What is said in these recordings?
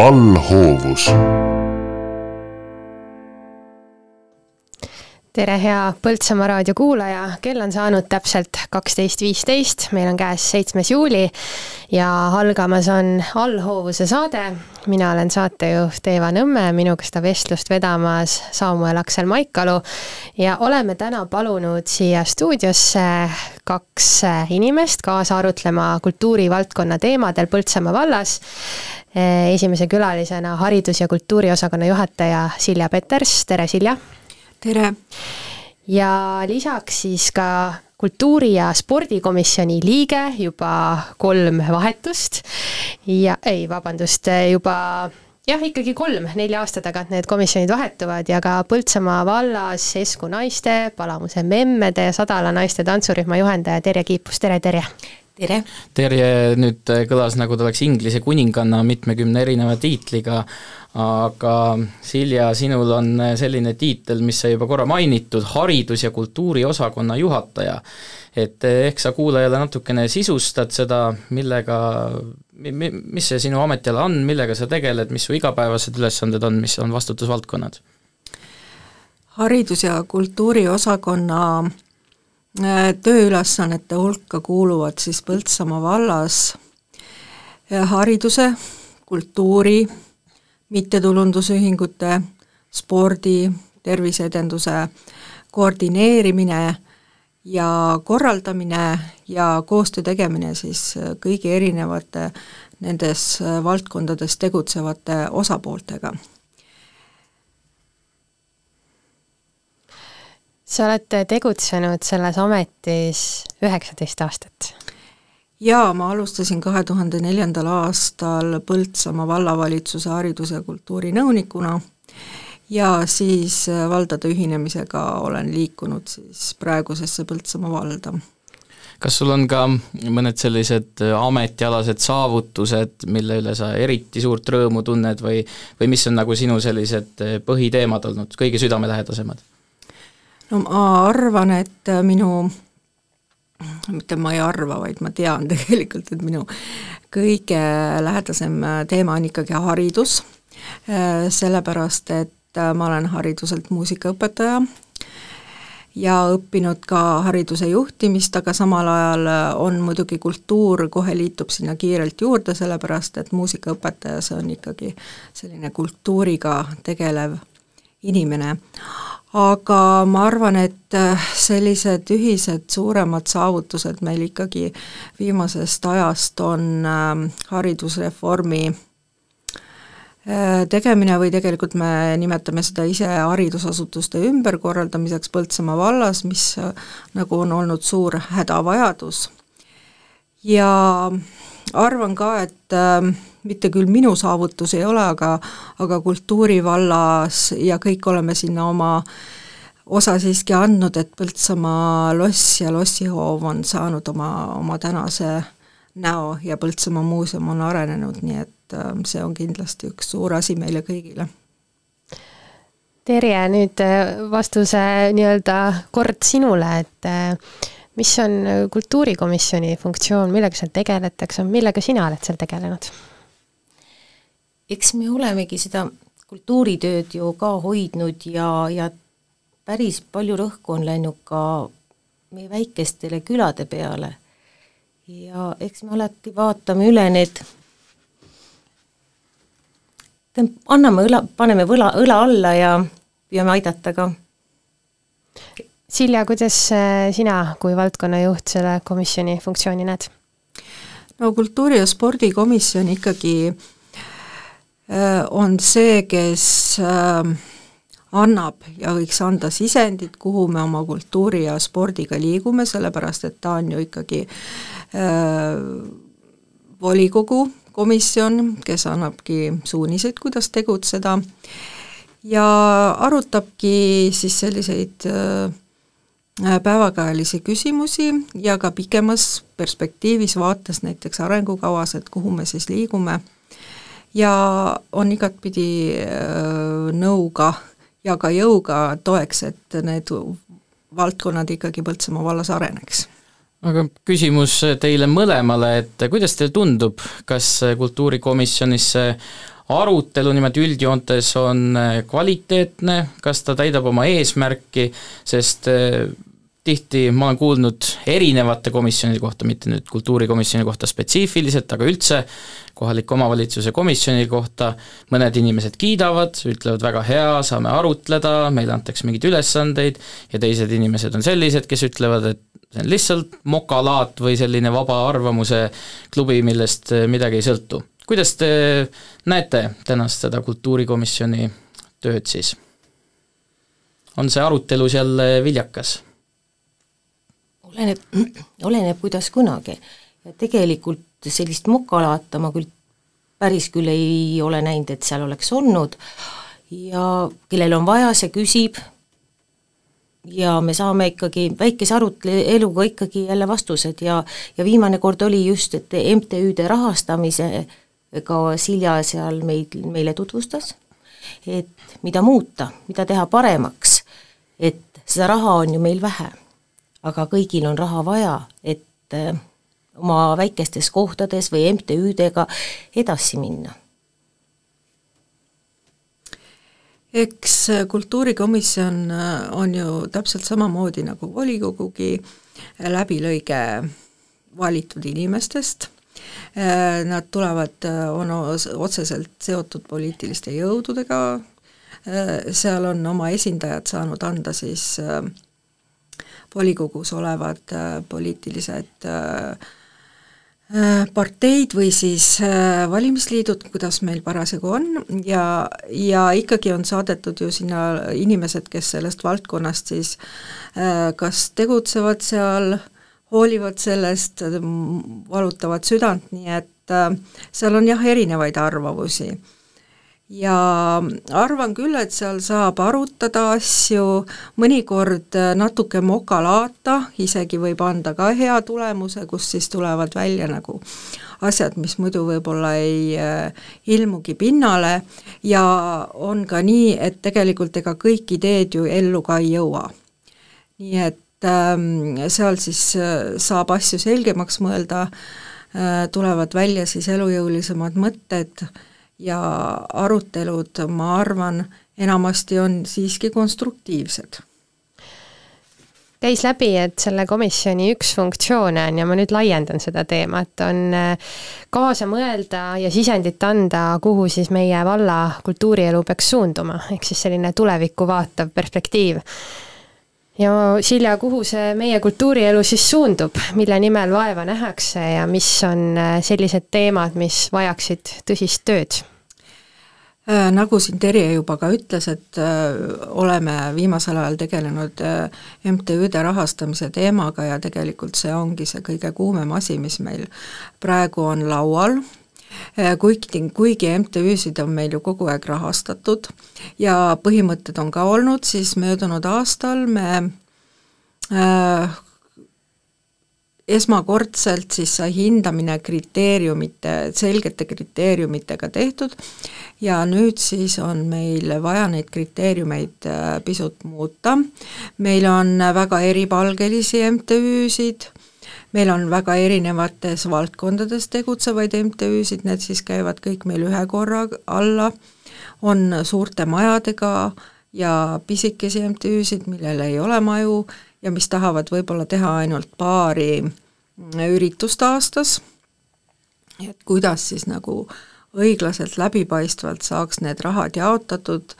allhoovus tere, hea Põltsamaa raadio kuulaja, kell on saanud täpselt kaksteist viisteist, meil on käes seitsmes juuli ja algamas on allhoovuse saade. mina olen saatejuht Eeva Nõmme, minuga seda vestlust vedamas Samuel Aksel Maikalu. Ja oleme täna palunud siia stuudiosse kaks inimest kaasa arutlema kultuurivaldkonna teemadel Põltsamaa vallas. Esimese külalisena haridus- ja kultuuriosakonna juhataja Silja Peters, tere Silja! Tere! ja lisaks siis ka kultuuri- ja spordikomisjoni liige, juba kolm vahetust ja ei, vabandust, juba jah, ikkagi kolm, nelja aasta tagant need komisjonid vahetuvad ja ka Põltsamaa vallas Esku naiste, Palamuse memmede ja Sadala naiste tantsurühma juhendaja Terje Kiipus, tere, Terje! tere! Terje nüüd kõlas, nagu ta oleks Inglise kuninganna mitmekümne erineva tiitliga, aga Silja, sinul on selline tiitel, mis sai juba korra mainitud, haridus- ja kultuuriosakonna juhataja. et ehk sa kuulajale natukene sisustad seda, millega, mis see sinu ametiala on, millega sa tegeled, mis su igapäevased ülesanded on, mis on vastutusvaldkonnad? haridus- ja kultuuriosakonna äh, tööülesannete hulka kuuluvad siis Põltsamaa vallas äh, hariduse, kultuuri, mittetulundusühingute, spordi, terviseedenduse koordineerimine ja korraldamine ja koostöö tegemine siis kõigi erinevate nendes valdkondades tegutsevate osapooltega. sa oled tegutsenud selles ametis üheksateist aastat jaa, ma alustasin kahe tuhande neljandal aastal Põltsamaa vallavalitsuse haridus- ja kultuurinõunikuna ja siis valdade ühinemisega olen liikunud siis praegusesse Põltsamaa valda. kas sul on ka mõned sellised ametialased saavutused, mille üle sa eriti suurt rõõmu tunned või, või mis on nagu sinu sellised põhiteemad olnud, kõige südamelähedasemad? no ma arvan, et minu mitte ma ei arva, vaid ma tean tegelikult, et minu kõige lähedasem teema on ikkagi haridus, sellepärast et ma olen hariduselt muusikaõpetaja ja õppinud ka hariduse juhtimist, aga samal ajal on muidugi kultuur, kohe liitub sinna kiirelt juurde, sellepärast et muusikaõpetaja, see on ikkagi selline kultuuriga tegelev inimene aga ma arvan, et äh, sellised ühised suuremad saavutused meil ikkagi viimasest ajast on ähm, haridusreformi äh, tegemine või tegelikult me nimetame seda ise haridusasutuste ümberkorraldamiseks Põltsamaa vallas, mis äh, nagu on olnud suur hädavajadus. ja arvan ka, et äh, mitte küll minu saavutus ei ole, aga aga kultuurivallas ja kõik oleme sinna oma osa siiski andnud, et Põltsamaa loss ja lossihoov on saanud oma, oma tänase näo ja Põltsamaa muuseum on arenenud, nii et äh, see on kindlasti üks suur asi meile kõigile. Terje, nüüd äh, vastuse nii-öelda kord sinule, et äh, mis on kultuurikomisjoni funktsioon, millega seal tegeletakse, millega sina oled seal tegelenud? Eks me olemegi seda kultuuritööd ju ka hoidnud ja, ja päris palju rõhku on läinud ka meie väikestele külade peale. ja eks me alati vaatame üle need, anname õla, paneme võla, õla alla ja püüame aidata ka. Silja, kuidas äh, sina kui valdkonnajuht selle komisjoni funktsiooni näed? no kultuuri- ja spordikomisjon ikkagi Äh, on see, kes äh, annab ja võiks anda sisendit, kuhu me oma kultuuri ja spordiga liigume, sellepärast et ta on ju ikkagi äh, volikogu komisjon, kes annabki suuniseid, kuidas tegutseda, ja arutabki siis selliseid päevakajalisi küsimusi ja ka pikemas perspektiivis vaates näiteks arengukavas, et kuhu me siis liigume ja on igatpidi äh, nõuga ja ka jõuga toeks, et need valdkonnad ikkagi Põltsamaa vallas areneks. aga küsimus teile mõlemale, et kuidas teile tundub, kas kultuurikomisjonis see arutelu niimoodi üldjoontes on kvaliteetne, kas ta täidab oma eesmärki, sest tihti ma olen kuulnud erinevate komisjonide kohta, mitte nüüd kultuurikomisjoni kohta spetsiifiliselt, aga üldse kohaliku omavalitsuse komisjoni kohta, mõned inimesed kiidavad, ütlevad väga hea, saame arutleda, meile antakse mingeid ülesandeid, ja teised inimesed on sellised, kes ütlevad, et see on lihtsalt mokalaat või selline vaba arvamuse klubi, millest midagi ei sõltu. kuidas te näete tänast seda kultuurikomisjoni tööd siis? on see arutelu seal viljakas? Oleneb, oleneb kuidas kunagi. ja tegelikult sellist mokalaata ma küll päris küll ei ole näinud, et seal oleks olnud. Ja kellel on vaja, see küsib. Ja me saame ikkagi väikese aruteluga ikkagi jälle vastused. Ja, ja viimane kord oli just, et MTÜ-de rahastamisega Silja seal meid, meile tutvustas, et mida muuta, mida teha paremaks, et seda raha on ju meil vähe aga kõigil on raha vaja, et äh, oma väikestes kohtades või MTÜ-dega edasi minna. eks kultuurikomisjon äh, on ju täpselt samamoodi nagu volikogugi läbilõige valitud inimestest, äh, nad tulevad, on otseselt seotud poliitiliste jõududega, seal on oma esindajad saanud anda siis äh, volikogus olevad äh, poliitilised äh, äh, parteid või siis valimisliidud, kuidas meil parasjagu on, ja, ja ikkagi on saadetud ju sinna inimesed, kes sellest valdkonnast siis kas tegutsevad seal, hoolivad sellest, valutavad südant, nii et seal on jah, erinevaid arvamusi ja arvan küll, et seal saab arutada asju, mõnikord natuke mokalaata, isegi võib anda ka hea tulemuse, kus siis tulevad välja nagu asjad, mis muidu võib-olla ei äh, ilmugi pinnale ja on ka nii, et tegelikult ega kõik ideed ju ellu ka ei jõua. nii et ähm, seal siis äh, saab asju selgemaks mõelda äh,, tulevad välja siis elujõulisemad mõtted äh,, ja arutelud, ma arvan, enamasti on siiski konstruktiivsed. Käis läbi, et selle komisjoni üks funktsioone on ja ma nüüd laiendan seda teemat, on äh, kaasa mõelda ja sisendit anda, kuhu siis meie valla kultuurielu peaks suunduma, ehk siis selline tulevikku vaatav perspektiiv ja Silja, kuhu see meie kultuurielu siis suundub, mille nimel vaeva nähakse ja mis on äh, sellised teemad, mis vajaksid tõsist tööd? Äh, nagu siin Terje juba ka ütles, et äh, oleme viimasel ajal tegelenud MTÜ-de rahastamise teemaga ja tegelikult see ongi see kõige kuumem asi, mis meil praegu on laual, kuigi, kuigi MTÜ-sid on meil ju kogu aeg rahastatud ja põhimõtted on ka olnud, siis möödunud aastal me äh, esmakordselt siis sai hindamine kriteeriumite, selgete kriteeriumitega tehtud ja nüüd siis on meil vaja neid kriteeriumeid äh, pisut muuta. meil on väga eripalgelisi MTÜ-sid, meil on väga erinevates valdkondades tegutsevaid MTÜ-sid, need siis käivad kõik meil ühe korra alla, on suurte majadega ja pisikesi MTÜ-sid, millel ei ole maju ja mis tahavad võib-olla teha ainult paari üritust aastas, et kuidas siis nagu õiglaselt, läbipaistvalt saaks need rahad jaotatud,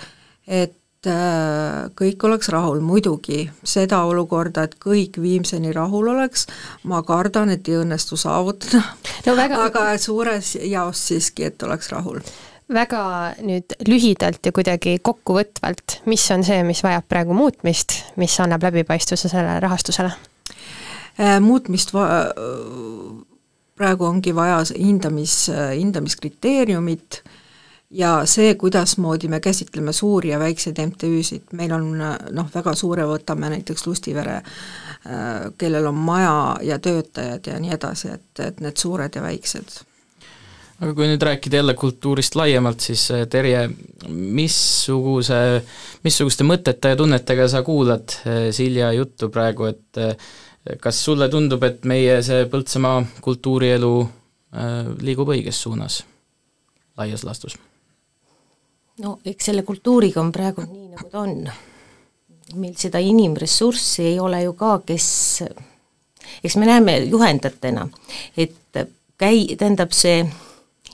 et äh, kõik oleks rahul, muidugi seda olukorda, et kõik viimseni rahul oleks, ma kardan, et ei õnnestu saavutada. No, väga... aga suures jaos siiski, et oleks rahul. Väga nüüd lühidalt ja kuidagi kokkuvõtvalt, mis on see, mis vajab praegu muutmist, mis annab läbipaistvuse sellele rahastusele? Äh, muutmist va-, praegu ongi vaja hindamis, hindamiskriteeriumit ja see, kuidasmoodi me käsitleme suuri ja väikseid MTÜ-sid, meil on noh, väga suure võtame näiteks Lustivere, äh, kellel on maja ja töötajad ja nii edasi, et, et need suured ja väiksed aga kui nüüd rääkida jälle kultuurist laiemalt, siis äh, Terje, missuguse, missuguste mõtete ja tunnetega sa kuulad Silja juttu praegu, et kas sulle tundub, et meie see Põltsamaa kultuurielu äh, liigub õiges suunas laias laastus? No eks selle kultuuriga on praegu nii, nagu ta on. meil seda inimressurssi ei ole ju ka, kes, eks me näeme juhendajatena, et käi-, tähendab see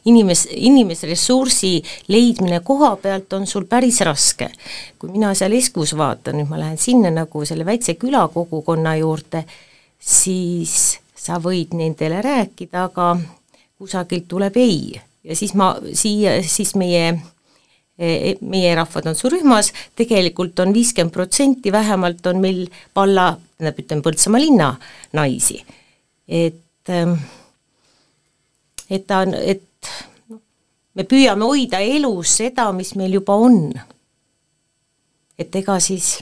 inimes, inimesressursi leidmine koha pealt on sul päris raske. kui mina seal Eskus vaatan, nüüd ma lähen sinna nagu selle väikse külakogukonna juurde, siis sa võid nendele rääkida, aga kusagilt tuleb ei. ja siis ma, siia, siis meie meie rahvad on su rühmas, tegelikult on viiskümmend protsenti vähemalt on meil valla, tähendab, ütleme Põltsamaa linna naisi. et, et ta on, et noh, me püüame hoida elus seda, mis meil juba on. et ega siis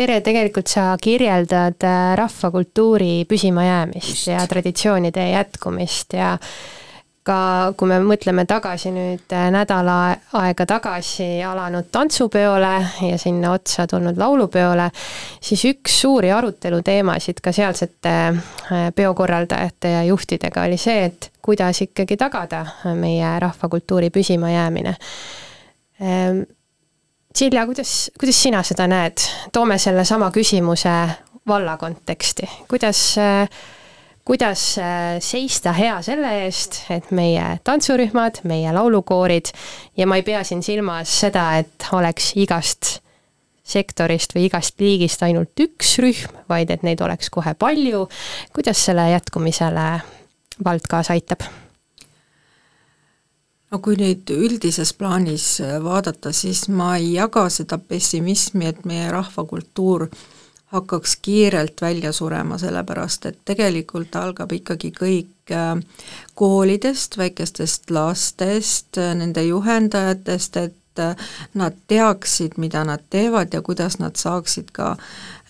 Tere, tegelikult sa kirjeldad äh, rahvakultuuri püsimajäämist Just. ja traditsioonide jätkumist ja ka kui me mõtleme tagasi nüüd äh, nädal aega tagasi alanud tantsupeole ja sinna otsa tulnud laulupeole, siis üks suuri aruteluteemasid ka sealsete äh, peokorraldajate ja juhtidega oli see, et kuidas ikkagi tagada meie rahvakultuuri püsimajäämine. Ähm, Silja, kuidas, kuidas sina seda näed, toome sellesama küsimuse valla konteksti, kuidas äh, kuidas äh, seista hea selle eest, et meie tantsurühmad, meie laulukoorid ja ma ei pea siin silmas seda, et oleks igast sektorist või igast liigist ainult üks rühm, vaid et neid oleks kohe palju. kuidas selle jätkumisele vald kaasa aitab? no kui nüüd üldises plaanis vaadata, siis ma ei jaga seda pessimismi, et meie rahvakultuur äh, hakkaks kiirelt välja surema, sellepärast et tegelikult algab ikkagi kõik äh, koolidest, väikestest lastest, äh, nende juhendajatest, et äh, nad teaksid, mida nad teevad ja kuidas nad saaksid ka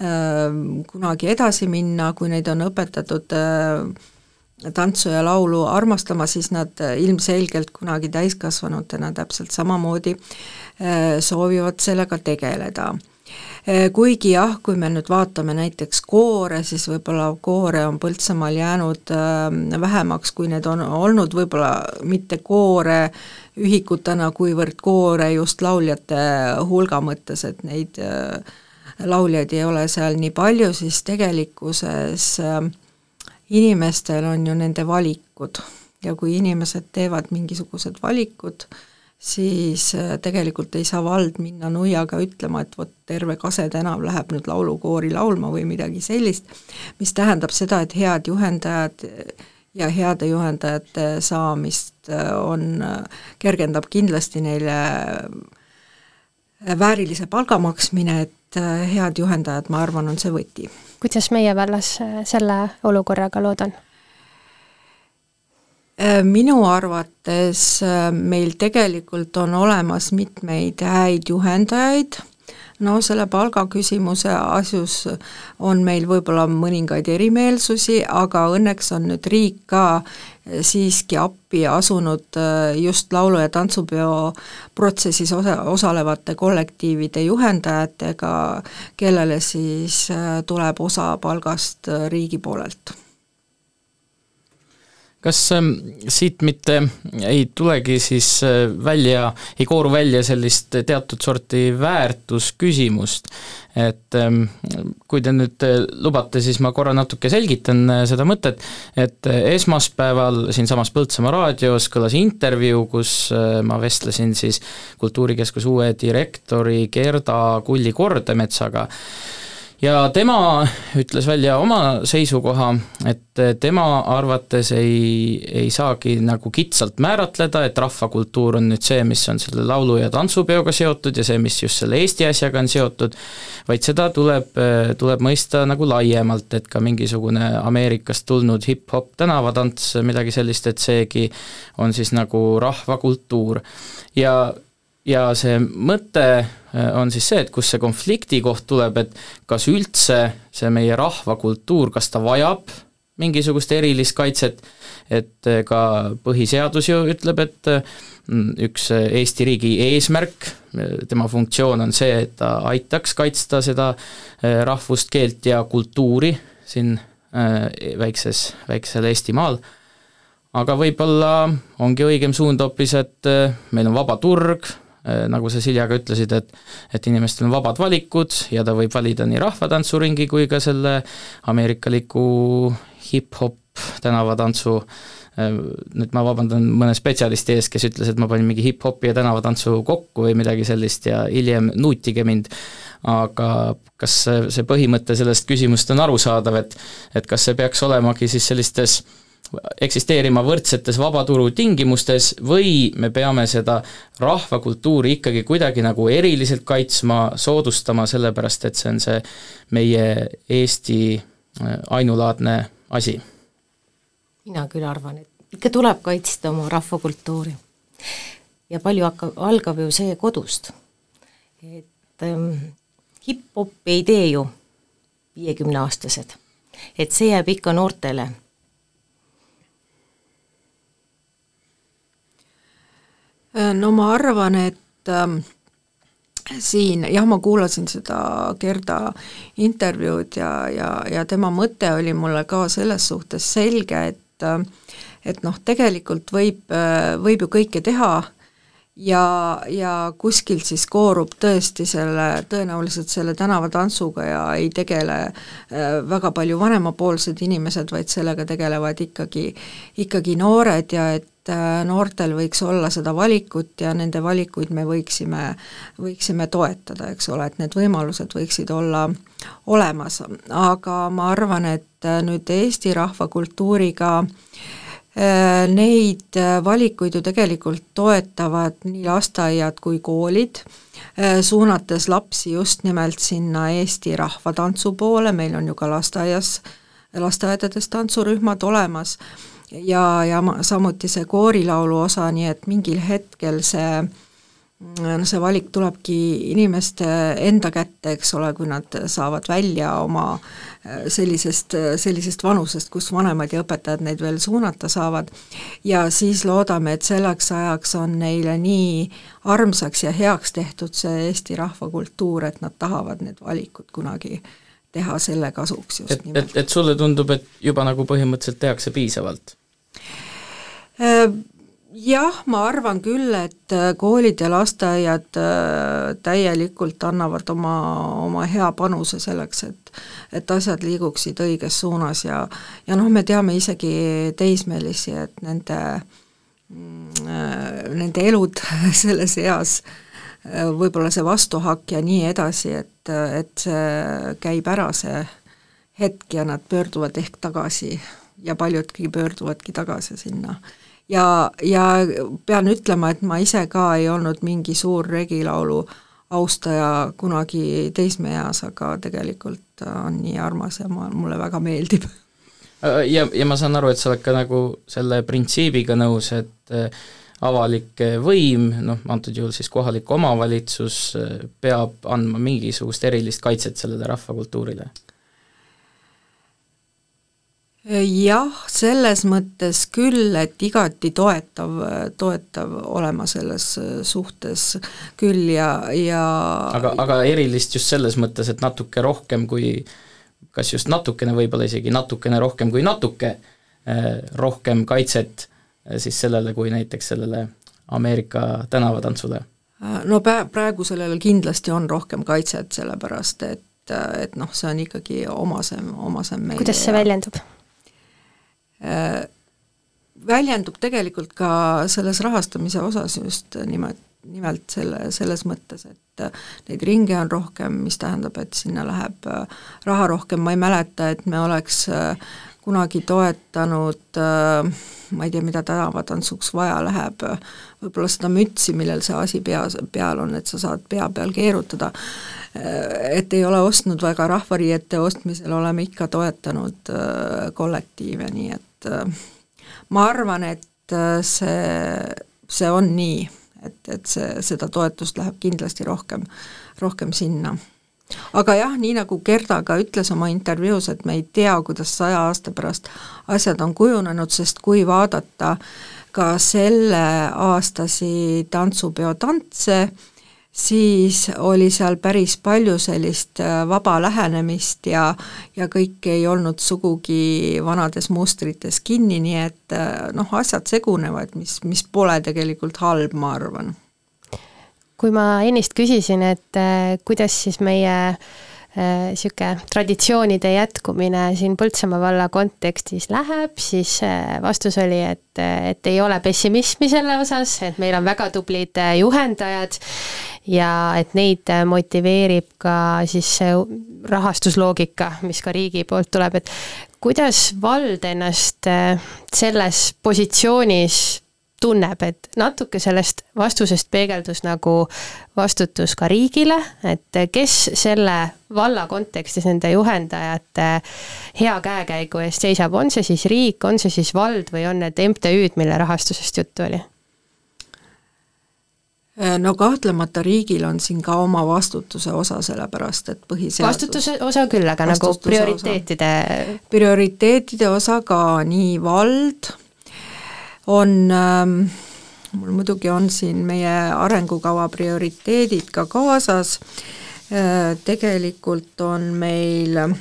äh, kunagi edasi minna, kui neid on õpetatud äh, tantsu ja laulu armastama, siis nad ilmselgelt kunagi täiskasvanutena täpselt samamoodi soovivad sellega tegeleda kuigi jah, kui me nüüd vaatame näiteks koore, siis võib-olla koore on Põltsamaal jäänud äh, vähemaks, kui need on olnud, võib-olla mitte koore ühikutena, kuivõrd koore just lauljate hulga mõttes, et neid äh, lauljaid ei ole seal nii palju, siis tegelikkuses äh, inimestel on ju nende valikud. Ja kui inimesed teevad mingisugused valikud äh,, siis äh, tegelikult ei saa vald minna nuiaga ütlema, et vot terve Kase tänav läheb nüüd laulukoori laulma või midagi sellist, mis tähendab seda, et head juhendajad ja heade juhendajate saamist äh, on, äh, kergendab kindlasti neile väärilise palga maksmine, et head juhendajad, ma arvan, on see võti. kuidas meie vallas selle olukorraga lood on? Äh, minu arvates äh, meil tegelikult on olemas mitmeid häid juhendajaid, no selle palgaküsimuse asjus on meil võib-olla mõningaid erimeelsusi, aga õnneks on nüüd riik ka äh, siiski appi asunud just laulu- ja tantsupeo protsessis osa, osalevate kollektiivide juhendajatega, kellele siis tuleb osa palgast riigi poolelt kas ähm, siit mitte ei tulegi siis äh, välja, ei kooru välja sellist teatud sorti väärtusküsimust, et ähm, kui te nüüd äh, lubate, siis ma korra natuke selgitan äh, seda mõtet, et esmaspäeval siinsamas Põltsamaa raadios kõlas intervjuu, kus ma vestlesin siis Kultuurikeskuse uue direktori Gerda Kulli-Kordemetsaga, ja tema ütles välja oma seisukoha, et tema arvates ei, ei saagi nagu kitsalt määratleda, et rahvakultuur on nüüd see, mis on selle laulu- ja tantsupeoga seotud ja see, mis just selle Eesti asjaga on seotud, vaid seda tuleb, tuleb mõista nagu laiemalt, et ka mingisugune Ameerikast tulnud hip-hop tänavatants, midagi sellist, et seegi on siis nagu rahvakultuur. ja ja see mõte äh, on siis see, et kus see konflikti koht tuleb, et kas üldse see meie rahvakultuur, kas ta vajab mingisugust erilist kaitset, et ka põhiseadus ju ütleb, et mm, üks Eesti riigi eesmärk, tema funktsioon on see, et ta aitaks kaitsta seda rahvust, keelt ja kultuuri siin väikses, väiksel Eestimaal. Aga võib-olla ongi õigem suund hoopis, et meil on vaba turg, Äh, nagu sa Silja ka ütlesid, et et inimestel on vabad valikud ja ta võib valida nii rahvatantsuringi kui ka selle ameerikaliku hip-hop tänavatantsu, äh, nüüd ma vabandan mõne spetsialisti ees, kes ütles, et ma panin mingi hip-hopi ja tänavatantsu kokku või midagi sellist ja hiljem nuutige mind, aga kas see põhimõte sellest küsimusest on arusaadav, et et kas see peaks olemagi siis sellistes äh, eksisteerima võrdsetes vabaturu tingimustes või me peame seda rahvakultuuri ikkagi kuidagi nagu eriliselt kaitsma, soodustama, sellepärast et see on see meie Eesti äh, ainulaadne asi? mina küll arvan, et ikka tuleb kaitsta oma rahvakultuuri. ja palju hakkab, algab ju see kodust. et ähm, hip-hopi ei tee ju viiekümneaastased. et see jääb ikka noortele no ma arvan, et ähm, siin jah, ma kuulasin seda Gerda intervjuud ja, ja, ja tema mõte oli mulle ka selles suhtes selge, et äh, et noh, tegelikult võib, äh, võib ju kõike teha ja, ja kuskilt siis koorub tõesti selle, tõenäoliselt selle tänavatantsuga ja ei tegele väga palju vanemapoolsed inimesed, vaid sellega tegelevad ikkagi, ikkagi noored ja et et äh, noortel võiks olla seda valikut ja nende valikuid me võiksime, võiksime toetada, eks ole, et need võimalused võiksid olla olemas, aga ma arvan, et äh, nüüd Eesti rahvakultuuriga äh, Neid valikuid ju tegelikult toetavad nii lasteaiad kui koolid, suunates lapsi just nimelt sinna Eesti rahvatantsu poole, meil on ju ka lasteaias, lasteaedades tantsurühmad olemas ja, ja samuti see koorilaulu osa, nii et mingil hetkel see noh, see valik tulebki inimeste enda kätte, eks ole, kui nad saavad välja oma äh, sellisest, sellisest vanusest, kus vanemad ja õpetajad neid veel suunata saavad, ja siis loodame, et selleks ajaks on neile nii armsaks ja heaks tehtud see Eesti rahvakultuur, et nad tahavad need valikud kunagi teha selle kasuks just et, nimelt. et, et sulle tundub, et juba nagu põhimõtteliselt tehakse piisavalt? Äh, jah, ma arvan küll, et äh, koolid ja lasteaiad äh, täielikult annavad oma, oma hea panuse selleks, et et asjad liiguksid õiges suunas ja ja noh, me teame isegi teismelisi, et nende mm, nende elud selles eas, võib-olla see vastuhakk ja nii edasi, et, et see käib ära, see hetk ja nad pöörduvad ehk tagasi ja paljudki pöörduvadki tagasi sinna ja, ja pean ütlema, et ma ise ka ei olnud mingi suur regilaulu austaja kunagi teismeeas, aga tegelikult on nii armas ja ma, mulle väga meeldib. ja, ja ma saan aru, et sa oled ka nagu selle printsiibiga nõus, et äh, avalik võim, noh, antud juhul siis kohalik omavalitsus, äh, peab andma mingisugust erilist kaitset sellele rahvakultuurile jah, selles mõttes küll, et igati toetav, toetav olema selles suhtes küll ja, ja aga, aga erilist just selles mõttes, et natuke rohkem kui, kas just natukene, võib-olla isegi natukene rohkem kui natuke eh, rohkem kaitset eh, siis sellele, kui näiteks sellele Ameerika tänavatantsule? no pä-, praegu sellele kindlasti on rohkem kaitset, sellepärast et et noh, see on ikkagi omasem, omasem meile kuidas see väljendub? Äh, väljendub tegelikult ka selles rahastamise osas just nimelt, nimelt selle, selles mõttes, et äh, neid ringe on rohkem, mis tähendab, et sinna läheb äh, raha rohkem, ma ei mäleta, et me oleks kunagi toetanud ma ei tea, mida tänavatantsuks vaja läheb, võib-olla seda mütsi, millel see asi pea, peal on, et sa saad pea peal keerutada, et ei ole ostnud väga rahvariiete ostmisel, oleme ikka toetanud kollektiive, nii et et äh, ma arvan, et äh, see, see on nii, et, et see, seda toetust läheb kindlasti rohkem, rohkem sinna. aga jah, nii nagu Gerda ka ütles oma intervjuus, et me ei tea, kuidas saja aasta pärast asjad on kujunenud, sest kui vaadata ka selleaastasi tantsupeo tantse, siis oli seal päris palju sellist äh, vaba lähenemist ja, ja kõik ei olnud sugugi vanades mustrites kinni, nii et äh, noh, asjad segunevad, mis, mis pole tegelikult halb, ma arvan. kui ma ennist küsisin, et äh, kuidas siis meie niisugune traditsioonide jätkumine siin Põltsamaa valla kontekstis läheb, siis vastus oli, et, et ei ole pessimismi selle osas, et meil on väga tublid juhendajad ja et neid motiveerib ka siis see rahastusloogika, mis ka riigi poolt tuleb, et kuidas vald ennast äh, selles positsioonis tunneb, et natuke sellest vastusest peegeldus nagu vastutus ka riigile, et kes selle valla kontekstis nende juhendajate hea käekäigu eest seisab, on see siis riik, on see siis vald või on need MTÜ-d, mille rahastusest juttu oli? Äh, no kahtlemata riigil on siin ka oma vastutuse osa, sellepärast et põhiseadus vastutuse osa küll, aga nagu prioriteetide osa. prioriteetide osa ka, nii vald on ähm, mul muidugi on siin meie arengukava prioriteedid ka kaasas äh,, tegelikult on meil äh,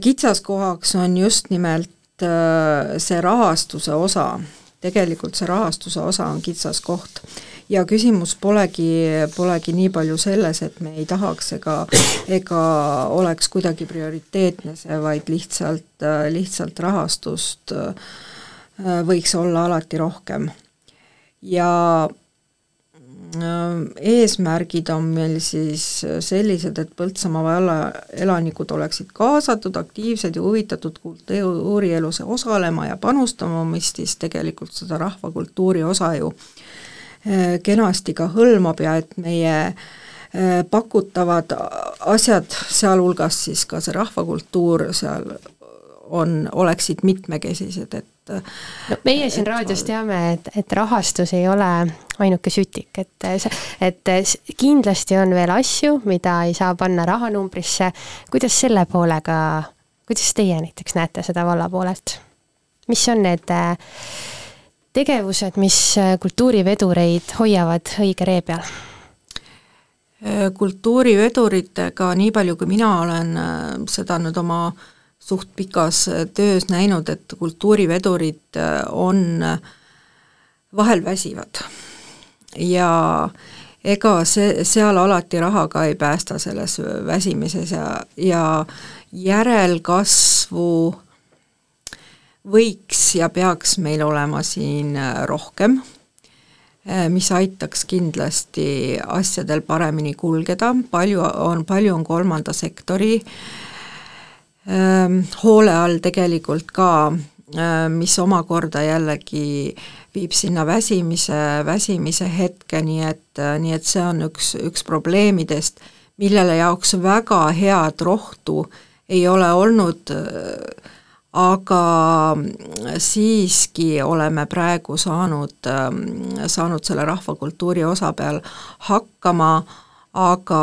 kitsaskohaks on just nimelt äh, see rahastuse osa tegelikult see rahastuse osa on kitsas koht. ja küsimus polegi, polegi nii palju selles, et me ei tahaks ega, ega oleks kuidagi prioriteetne see, vaid lihtsalt, lihtsalt rahastust äh, võiks olla alati rohkem. ja Äh, eesmärgid on meil siis sellised, et Põltsamaa valla elanikud oleksid kaasatud, aktiivsed ja huvitatud kultuurielus osalema ja panustama, mis siis tegelikult seda rahvakultuuri osa ju äh, kenasti ka hõlmab ja et meie äh, pakutavad asjad, sealhulgas siis ka see rahvakultuur seal on, oleksid mitmekesised, et no meie siin raadios teame, et, et rahastus ei ole ainuke sütik, et et kindlasti on veel asju, mida ei saa panna rahanumbrisse, kuidas selle poolega, kuidas teie näiteks näete seda valla poolelt? mis on need äh, tegevused, mis äh, kultuurivedureid hoiavad õige ree peal? Äh, kultuuriveduritega, nii palju kui mina olen seda nüüd oma äh, suht pikas äh, töös näinud, et kultuurivedurid äh, on, äh, vahel väsivad. ja ega see, seal alati rahaga ei päästa selles väsimises ja, ja järelkasvu võiks ja peaks meil olema siin rohkem, mis aitaks kindlasti asjadel paremini kulgeda, palju on, palju on kolmanda sektori äh, hoole all tegelikult ka, ehm, mis omakorda jällegi viib sinna väsimise, väsimise hetkeni, et, nii et see on üks, üks probleemidest, millele jaoks väga head rohtu ei ole olnud, aga siiski oleme praegu saanud, saanud selle rahvakultuuri osa peal hakkama, aga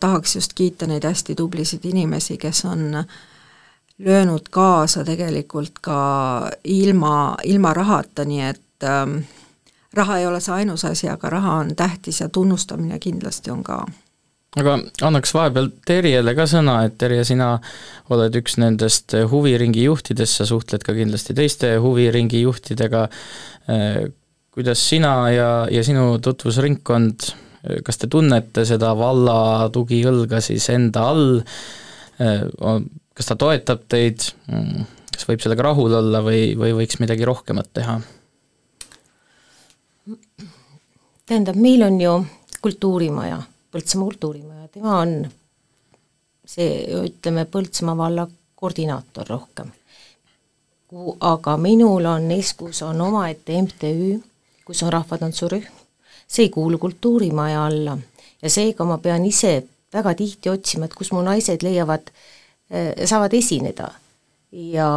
tahaks just kiita neid hästi tublisid inimesi, kes on äh, löönud kaasa tegelikult ka ilma, ilma rahata, nii et ähm, raha ei ole see ainus asi, aga raha on tähtis ja tunnustamine kindlasti on ka. aga annaks vahepeal Terjele ka sõna, et Terje, sina oled üks nendest huviringi juhtidest, sa suhtled ka kindlasti teiste huviringi juhtidega, äh, kuidas sina ja, ja sinu tutvusringkond, kas te tunnete seda valla tugiõlga siis enda all, äh, kas ta toetab teid, kas võib sellega rahul olla või, või võiks midagi rohkemat teha? tähendab, meil on ju kultuurimaja, Põltsamaa kultuurimaja, tema on see, ütleme, Põltsamaa valla koordinaator rohkem. aga minul on Eskus on omaette MTÜ, kus on rahvatantsurühm, see ei kuulu kultuurimaja alla ja seega ma pean ise väga tihti otsima, et kus mu naised leiavad äh, saavad esineda ja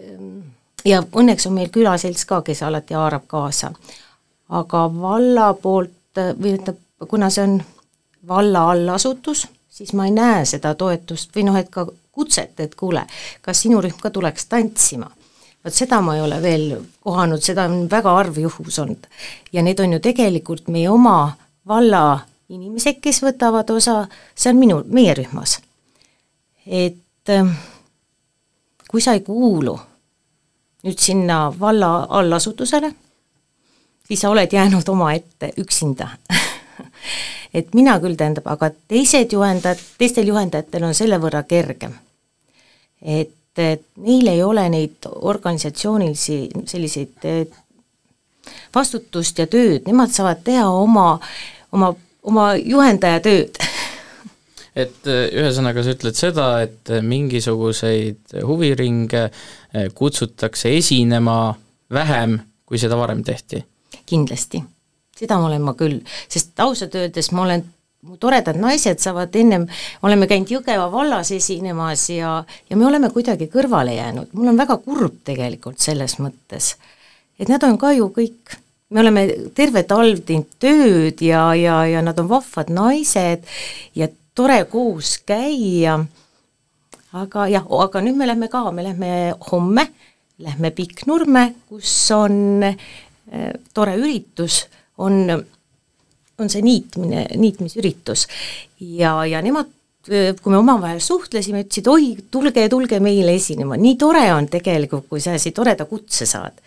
ähm, ja õnneks on meil külaselts ka, kes alati haarab kaasa. aga valla poolt äh, või ütleb, kuna see on valla allasutus, siis ma ei näe seda toetust või noh, et ka kutset, et kuule, kas sinu rühm ka tuleks tantsima vot seda ma ei ole veel kohanud, seda on väga harv juhus olnud. ja need on ju tegelikult meie oma valla inimesed, kes võtavad osa, see on minu, meie rühmas. Et ähm, kui sa ei kuulu nüüd sinna valla allasutusele, siis sa oled jäänud omaette üksinda. Et mina küll, tähendab, aga teised juhendajad, teistel juhendajatel on selle võrra kergem. et, et neil ei ole neid organisatsioonilisi selliseid vastutust ja tööd, nemad saavad teha oma, oma, oma juhendaja tööd et äh, ühesõnaga, sa ütled seda, et äh, mingisuguseid huviringe äh, kutsutakse esinema vähem, kui seda varem tehti? kindlasti, seda olen ma küll, sest ausalt öeldes ma olen mu toredad naised saavad ennem, oleme käinud Jõgeva vallas esinemas ja, ja me oleme kuidagi kõrvale jäänud, mul on väga kurb tegelikult selles mõttes. et nad on ka ju kõik, me oleme terve talv teinud tööd ja, ja, ja nad on vahvad naised ja tore koos käia, aga jah, aga nüüd me lähme ka, me lähme homme, lähme Pikknurme, kus on äh, tore üritus, on, on see niitmine, niitmisüritus. Ja, ja nemad eh, kui me omavahel suhtlesime, ütlesid oi, tulge, tulge meile esinema, nii tore on tegelikult, kui sa sellise toreda kutse saad.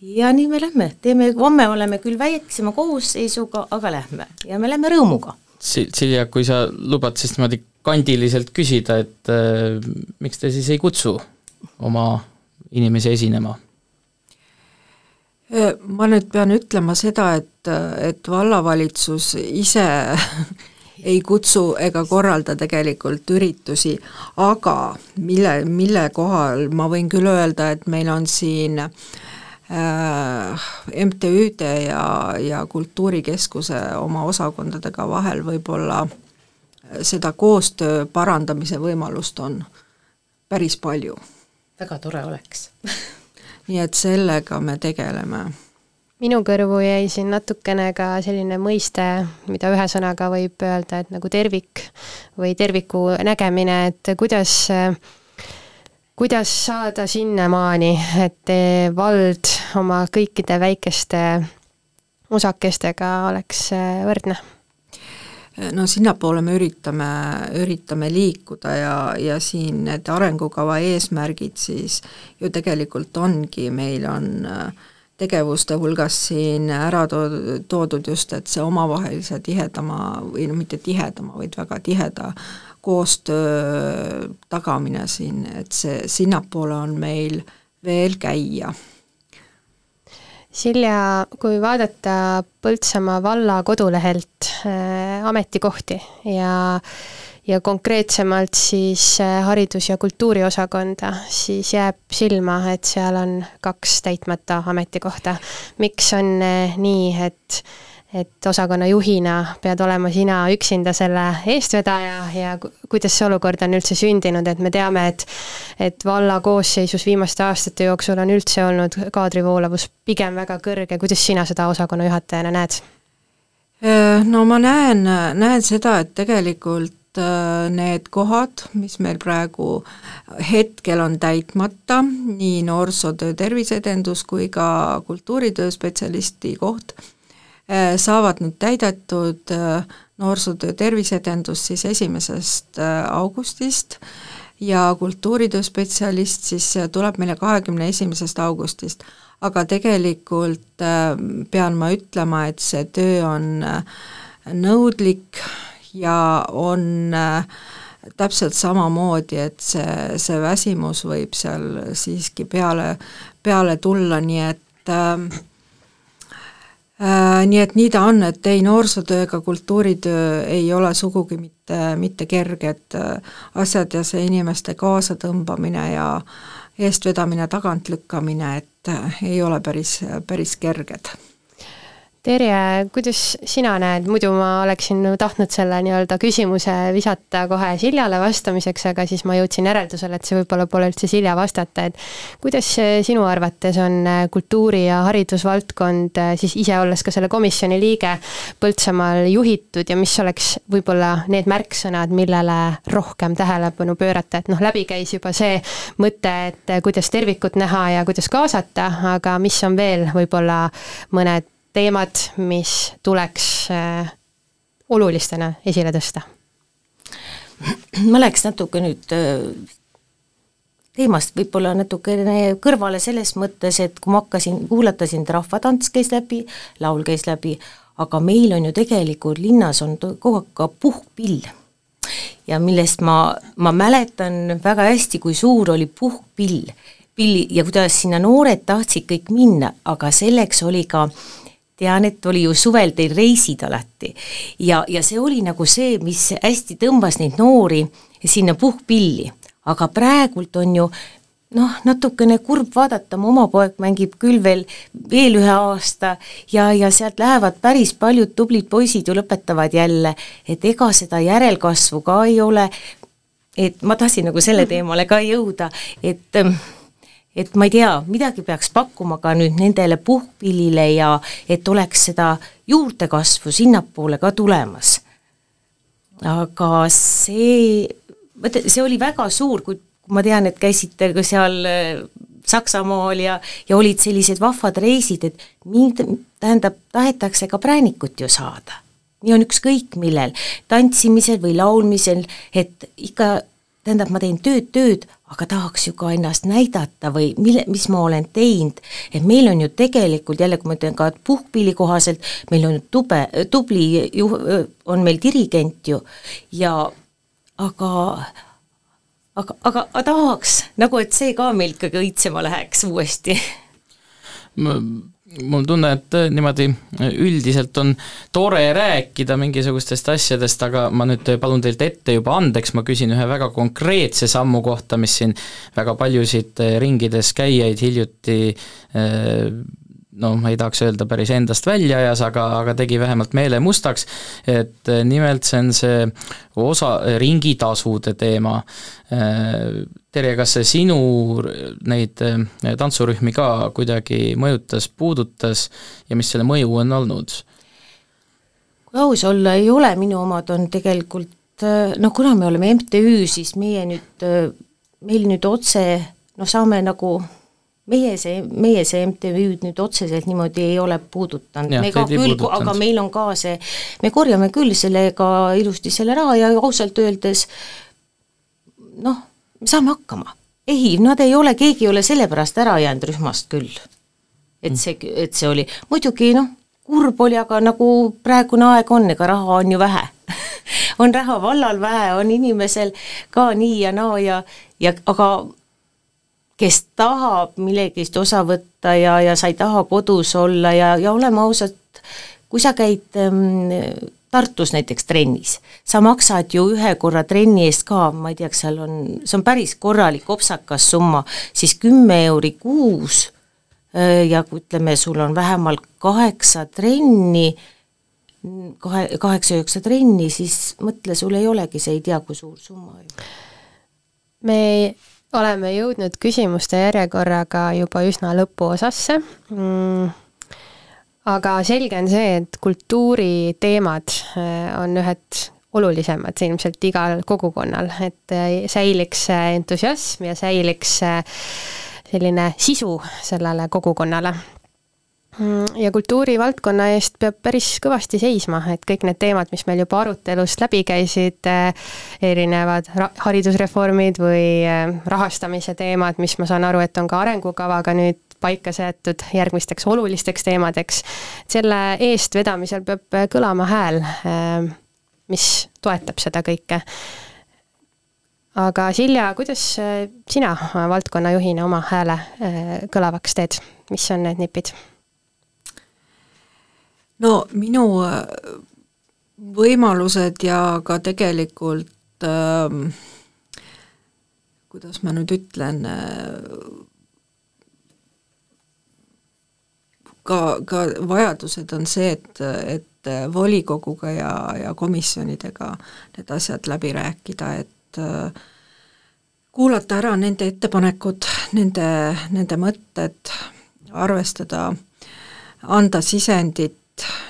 ja nii me lähme, teeme, homme oleme küll väiksema koosseisuga, aga lähme. Ja me lähme rõõmuga Silja, kui sa lubad siis niimoodi kandiliselt küsida, et äh, miks te siis ei kutsu oma inimesi esinema? Äh, ma nüüd pean ütlema seda, et, et vallavalitsus ise ei kutsu ega korralda tegelikult üritusi, aga mille, mille kohal ma võin küll öelda, et meil on siin äh, MTÜ-de ja, ja Kultuurikeskuse oma osakondadega vahel võib-olla seda koostöö parandamise võimalust on päris palju. väga tore oleks nii et sellega me tegeleme. minu kõrvu jäi siin natukene ka selline mõiste, mida ühe sõnaga võib öelda, et nagu tervik või terviku nägemine, et kuidas äh, kuidas saada sinnamaani, et vald oma kõikide väikeste osakestega oleks äh, võrdne? no sinnapoole me üritame, üritame liikuda ja, ja siin need arengukava eesmärgid siis ju tegelikult ongi, meil on äh, tegevuste hulgas siin ära toodud, just, et see omavahelise tihedama või no mitte tihedama, vaid väga tiheda koostöö tagamine siin, et see, sinnapoole on meil veel käia. Silja, kui vaadata Põltsamaa valla kodulehelt äh, ametikohti ja ja konkreetsemalt siis äh, haridus- ja kultuuriosakonda, siis jääb silma, et seal on kaks täitmata ametikohta. miks on äh, nii, et et osakonna juhina pead olema sina üksinda selle eestvedaja ja kuidas see olukord on üldse sündinud, et me teame, et et valla koosseisus viimaste aastate jooksul on üldse olnud kaadrivoolavus pigem väga kõrge, kuidas sina seda osakonna juhatajana näed? Äh, no ma näen, näen seda, et tegelikult äh, need kohad, mis meil praegu hetkel on täitmata, nii noorsootöö terviseedendus kui ka kultuuritöö spetsialisti koht, saavad nüüd täidetud äh, noorsootöö terviseedendus siis esimesest äh, augustist ja kultuuritöö spetsialist siis tuleb meile kahekümne esimesest augustist. aga tegelikult pean ma ütlema, et see töö on nõudlik ja on täpselt samamoodi, et see, see väsimus võib seal siiski peale, peale tulla, nii et äh, Äh, nii et nii ta on, et ei, noorsootöö ega kultuuritöö ei ole sugugi mitte, mitte kerged äh, asjad ja see inimeste kaasatõmbamine ja eestvedamine, tagantlükkamine, et äh, ei ole päris, päris kerged Terje, kuidas sina näed, muidu ma oleksin tahtnud selle nii-öelda küsimuse visata kohe Siljale vastamiseks, aga siis ma jõudsin järeldusele, et see võib-olla pole üldse Silja vastata, et kuidas sinu arvates on kultuuri- ja haridusvaldkond siis ise, olles ka selle komisjoni liige, Põltsamaal juhitud ja mis oleks võib-olla need märksõnad, millele rohkem tähelepanu pöörata, et noh, läbi käis juba see mõte, et kuidas tervikut näha ja kuidas kaasata, aga mis on veel võib-olla mõned teemad, mis tuleks äh, olulistena esile tõsta? ma läheks natuke nüüd äh, teemast võib-olla natukene kõrvale selles mõttes, et kui ma hakkasin, kuulata sind, rahvatants käis läbi, laul käis läbi, aga meil on ju tegelikult linnas on kogu aeg ka puhkpill. ja millest ma, ma mäletan väga hästi, kui suur oli puhkpill, pilli ja kuidas sinna noored tahtsid kõik minna, aga selleks oli ka tean, et oli ju suvel teil reisid alati. Ja, ja see oli nagu see, mis hästi tõmbas neid noori sinna puhkpilli, aga praegult on ju noh, natukene kurb vaadata, mu oma poeg mängib küll veel, veel ühe aasta ja, ja sealt lähevad päris paljud tublid poisid ju lõpetavad jälle, et ega seda järelkasvu ka ei ole, et ma tahtsin nagu selle teemale ka jõuda, et ähm, et ma ei tea, midagi peaks pakkuma ka nüüd nendele puhkpillile ja et oleks seda juurdekasvu sinnapoole ka tulemas. aga see, see oli väga suur, kui ma tean, et käisite ka seal äh, Saksamaal ja, ja olid sellised vahvad reisid, et mind, tähendab, tahetakse ka präänikut ju saada. nii on ükskõik millel, tantsimisel või laulmisel, et ikka tähendab, ma teen tööd, tööd, aga tahaks ju ka ennast näidata või mille, mis ma olen teinud, et meil on ju tegelikult jälle, kui ma ütlen ka puhkpilli kohaselt, meil on tube, tubli ju-, on meil dirigent ju. Ja aga aga, aga, aga tahaks nagu, et see ka meil ikkagi õitsema läheks uuesti mul tunne, et äh, niimoodi äh, üldiselt on tore rääkida mingisugustest asjadest, aga ma nüüd äh, palun teilt ette juba andeks, ma küsin ühe väga konkreetse sammu kohta, mis siin väga paljusid ringides käijaid hiljuti no ma ei tahaks öelda päris endast välja ajas, aga, aga tegi vähemalt meele mustaks, et nimelt see on see osa, ringitasude teema. Terje, kas see sinu neid tantsurühmi ka kuidagi mõjutas, puudutas ja mis selle mõju on olnud? kui aus olla ei ole, minu omad on tegelikult noh, kuna me oleme MTÜ, siis meie nüüd, meil nüüd otse noh, saame nagu meie see, meie see MTÜ-d nüüd otseselt niimoodi ei ole puudutanud, me ka küll, aga meil on ka see, me korjame küll sellega ilusti selle raha ja ausalt öeldes noh, me saame hakkama. ei, nad ei ole, keegi ei ole sellepärast ära jäänud rühmast küll. et see, et see oli, muidugi noh, kurb oli, aga nagu praegune aeg on, ega raha on ju vähe. On raha vallal vähe, on inimesel ka nii ja naa ja, ja aga kes tahab millegist osa võtta ja, ja sa ei taha kodus olla ja, ja oleme ausad, kui sa käid ähm, Tartus näiteks trennis, sa maksad ju ühe korra trenni eest ka, ma ei tea, kas seal on, see on päris korralik opsakas summa, siis kümme euri kuus äh, ja kui ütleme, sul on vähemalt kaheksa trenni, kahe, kaheksa-üheksa trenni, siis mõtle, sul ei olegi see ei tea kui suur summa ju. me oleme jõudnud küsimuste järjekorraga juba üsna lõpuosasse. Mm,. aga selge on see, et kultuuriteemad äh, on ühed olulisemad ilmselt igal kogukonnal, et äh, säiliks entusiasm ja säiliks selline sisu sellele kogukonnale ja kultuurivaldkonna eest peab päris kõvasti seisma, et kõik need teemad, mis meil juba arutelust läbi käisid, eh, erinevad haridusreformid või eh, rahastamise teemad, mis ma saan aru, et on ka arengukavaga nüüd paika seatud järgmisteks olulisteks teemadeks, selle eestvedamisel peab kõlama hääl, eh, mis toetab seda kõike. aga Silja, kuidas sina valdkonnajuhina oma hääle kõlavaks teed, mis on need nipid? No minu äh, võimalused ja ka tegelikult ähm, kuidas ma nüüd ütlen äh,, ka, ka vajadused on see, et, et volikoguga ja, ja komisjonidega need asjad läbi rääkida, et äh, kuulata ära nende ettepanekud, nende, nende mõtted, arvestada, anda sisendit,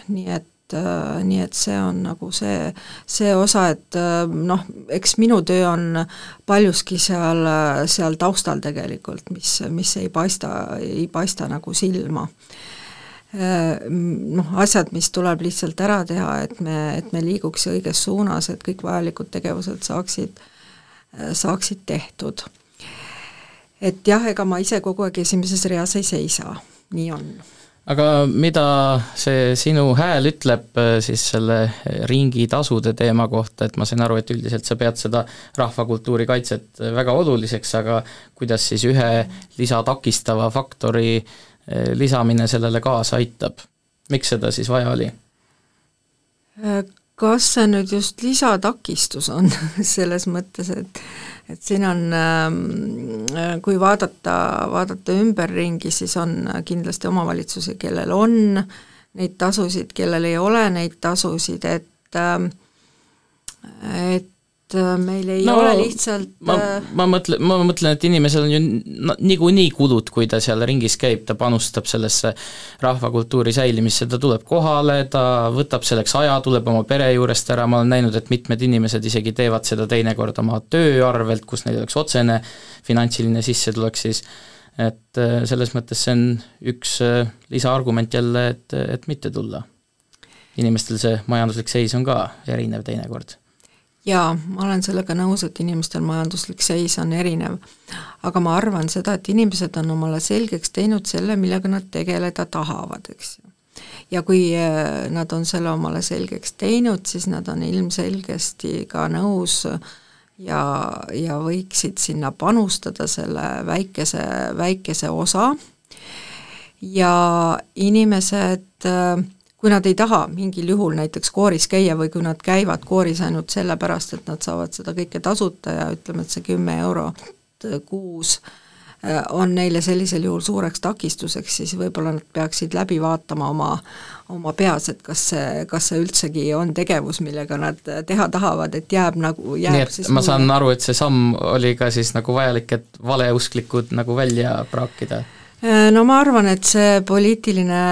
nii et äh, nii et see on nagu see, see osa, et äh, noh, eks minu töö on paljuski seal, seal taustal tegelikult, mis, mis ei paista, ei paista nagu silma. Äh, noh, asjad, mis tuleb lihtsalt ära teha, et me, et me liiguks õiges suunas, et kõik vajalikud tegevused saaksid äh, Äh, saaksid tehtud. et jah, ega ma ise kogu aeg esimeses reas ei seisa, nii on aga mida see sinu hääl ütleb äh, siis selle ringitasude teema kohta, et ma sain aru, et üldiselt sa pead seda rahvakultuuri kaitset väga oluliseks, aga kuidas siis ühe lisatakistava faktori äh, lisamine sellele kaasa aitab? miks seda siis vaja oli? kas see nüüd just lisatakistus on selles mõttes, et et siin on, ähm, kui vaadata, vaadata ümberringi, siis on kindlasti omavalitsusi, kellel on neid tasusid, kellel ei ole neid tasusid, et ähm, et et äh, meil ei no, ole lihtsalt ma, äh, ma mõtlen, ma mõtlen, et inimesel on ju niikuinii kulud, kui ta seal ringis käib, ta panustab sellesse rahvakultuuri säilimisse, ta tuleb kohale, ta võtab selleks aja, tuleb oma pere juurest ära, ma olen näinud, et mitmed inimesed isegi teevad seda teinekord oma töö arvelt, kus neil oleks otsene finantsiline sissetulek siis, et äh, selles mõttes see on üks lisaargument jälle, et, et mitte tulla. inimestel see majanduslik seis on ka erinev teinekord jaa, ma olen sellega nõus, et inimestel majanduslik seis on erinev. aga ma arvan seda, et inimesed on omale selgeks teinud selle, millega nad tegeleda tahavad, eks ju. ja kui äh, nad on selle omale selgeks teinud, siis nad on ilmselgesti ka nõus ja, ja võiksid sinna panustada selle väikese, väikese osa ja inimesed äh, kui nad ei taha mingil juhul näiteks kooris käia või kui nad käivad kooris ainult sellepärast, et nad saavad seda kõike tasuta ja ütleme, et see kümme eurot kuus äh, on neile sellisel juhul suureks takistuseks, siis võib-olla nad peaksid läbi vaatama oma, oma peas, et kas see, kas see üldsegi on tegevus, millega nad teha tahavad, et jääb nagu, jääb nii et siis ma saan aru, et see samm oli ka siis nagu vajalik, et valeusklikud nagu välja praakida? Äh, no ma arvan, et see poliitiline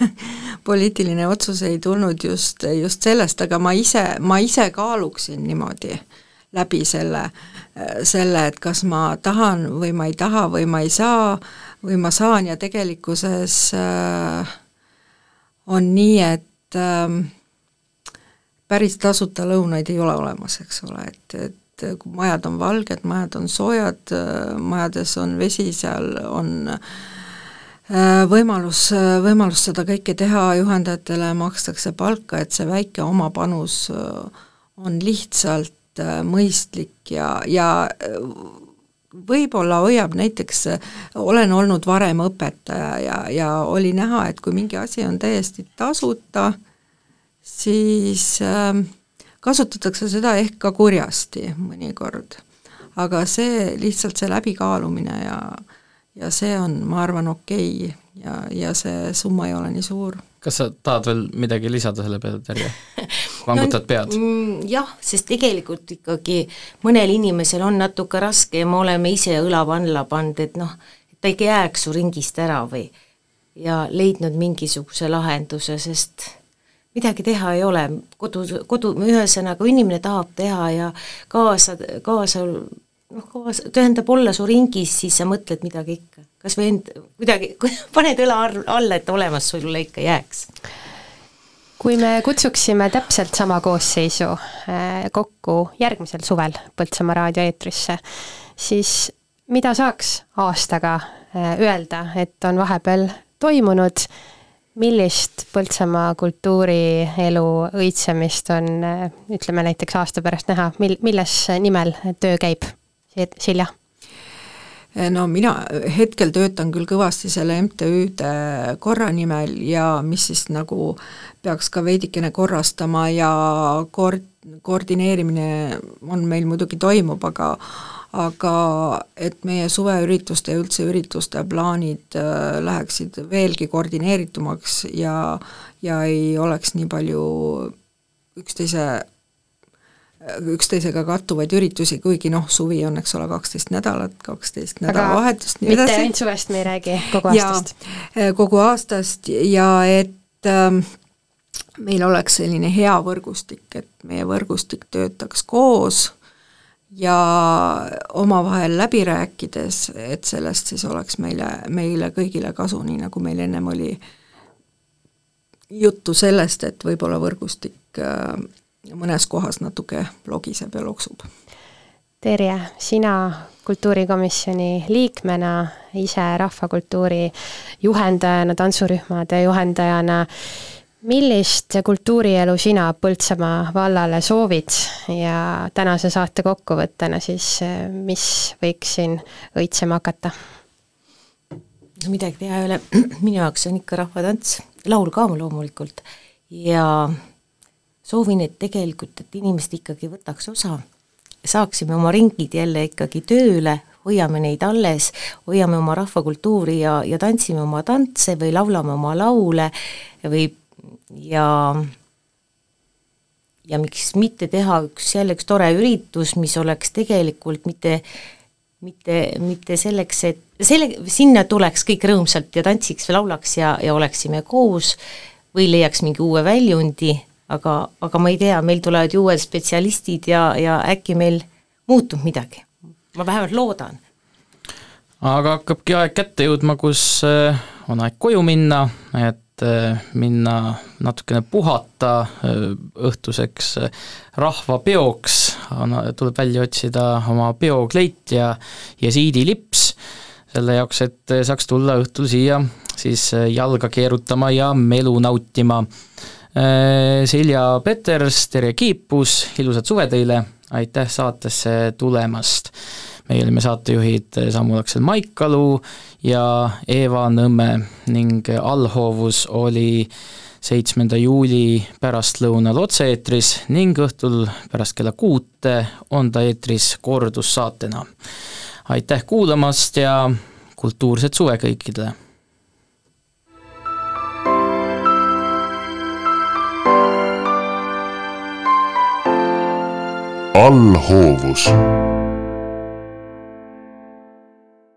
poliitiline otsus ei tulnud just, just sellest, aga ma ise, ma ise kaaluksin niimoodi läbi selle, selle, et kas ma tahan või ma ei taha või ma ei saa või ma saan. Ja tegelikkuses äh, on nii, et äh, päris tasuta lõunaid ei ole olemas, eks ole, et, et majad on valged, majad on soojad, äh, majades on vesi, seal on äh, võimalus, äh, võimalus seda kõike teha, juhendajatele makstakse palka, et see väike oma panus äh, on lihtsalt mõistlik ja, ja võib-olla hoiab näiteks, olen olnud varem õpetaja ja, ja oli näha, et kui mingi asi on täiesti tasuta, siis äh, kasutatakse seda ehk ka kurjasti mõnikord. aga see, lihtsalt see läbikaalumine ja äh, ja see on, ma arvan, okei okay. ja, ja see summa ei ole nii suur. kas sa tahad veel midagi lisada selle peale, Terje? vangutad no, pead? Mm, jah, sest tegelikult ikkagi mõnel inimesel on natuke raske ja me oleme ise õla alla pannud, et noh, ta ei jääks su ringist ära või ja leidnud mingisuguse lahenduse, sest midagi teha ei ole, kodu, kodu, ühesõnaga inimene tahab teha ja kaasa, kaasa noh, kaasa, tähendab, olla su ringis, siis sa mõtled midagi ikka. kas või end, kuidagi, paned õla alla, et olemas sulle ikka jääks. kui me kutsuksime täpselt sama koosseisu äh, kokku järgmisel suvel Põltsamaa raadio eetrisse, siis mida saaks aastaga äh, öelda, et on vahepeal toimunud, millist Põltsamaa kultuurielu õitsemist on äh, ütleme näiteks aasta pärast näha, mil-, milles nimel töö käib? Silja? no mina hetkel töötan küll kõvasti selle MTÜ-de korra nimel ja mis siis nagu peaks ka veidikene korrastama ja koord-, koordineerimine on meil muidugi toimub, aga aga et meie suveürituste ja üldse ürituste plaanid äh, läheksid veelgi koordineeritumaks ja, ja ei oleks nii palju üksteise üksteisega kattuvaid üritusi, kuigi noh, suvi on, eks ole, kaksteist nädalat, kaksteist nädalavahetust, nii edasi. mitte ainult suvest me ei räägi, kogu aastast. kogu aastast ja et ähm, meil oleks selline hea võrgustik, et meie võrgustik töötaks koos ja omavahel läbi rääkides, et sellest siis oleks meile, meile kõigile kasu, nii nagu meil ennem oli juttu sellest, et võib-olla võrgustik äh, mõnes kohas natuke logiseb ja loksub. Terje, sina kultuurikomisjoni liikmena, ise rahvakultuuri juhendajana, tantsurühmade juhendajana, millist kultuurielu sina Põltsamaa vallale soovid ja tänase saate kokkuvõttena siis, mis võiks siin õitsema hakata? no midagi teha ei ole, minu jaoks on ikka rahvatants, laul ka loomulikult, ja soovin, et tegelikult, et inimesed ikkagi võtaks osa, saaksime oma ringid jälle ikkagi tööle, hoiame neid alles, hoiame oma rahvakultuuri ja, ja tantsime oma tantse või laulame oma laule või ja ja miks mitte teha üks jälle üks tore üritus, mis oleks tegelikult mitte mitte, mitte selleks, et selle, sinna tuleks kõik rõõmsalt ja tantsiks või laulaks ja, ja oleksime koos või leiaks mingi uue väljundi aga, aga ma ei tea, meil tulevad ju uued spetsialistid ja, ja äkki meil muutub midagi. ma vähemalt loodan. aga hakkabki aeg kätte jõudma, kus eh, on aeg koju minna, et eh, minna natukene puhata eh, õhtuseks rahvapeoks, tuleb välja otsida oma peokleit ja jesiidilips, selle jaoks, et saaks tulla õhtul siia siis jalga keerutama ja melu nautima Silja Peters, Terje Kiipus, ilusat suve teile, aitäh saatesse tulemast! meie olime saatejuhid Samu Laksel Maikalu ja Eva Nõmme ning allhoovus oli seitsmenda juuli pärastlõunal otse-eetris ning õhtul pärast kella kuute on ta eetris kordussaatena. aitäh kuulamast ja kultuurset suve kõikidele! Allhoovus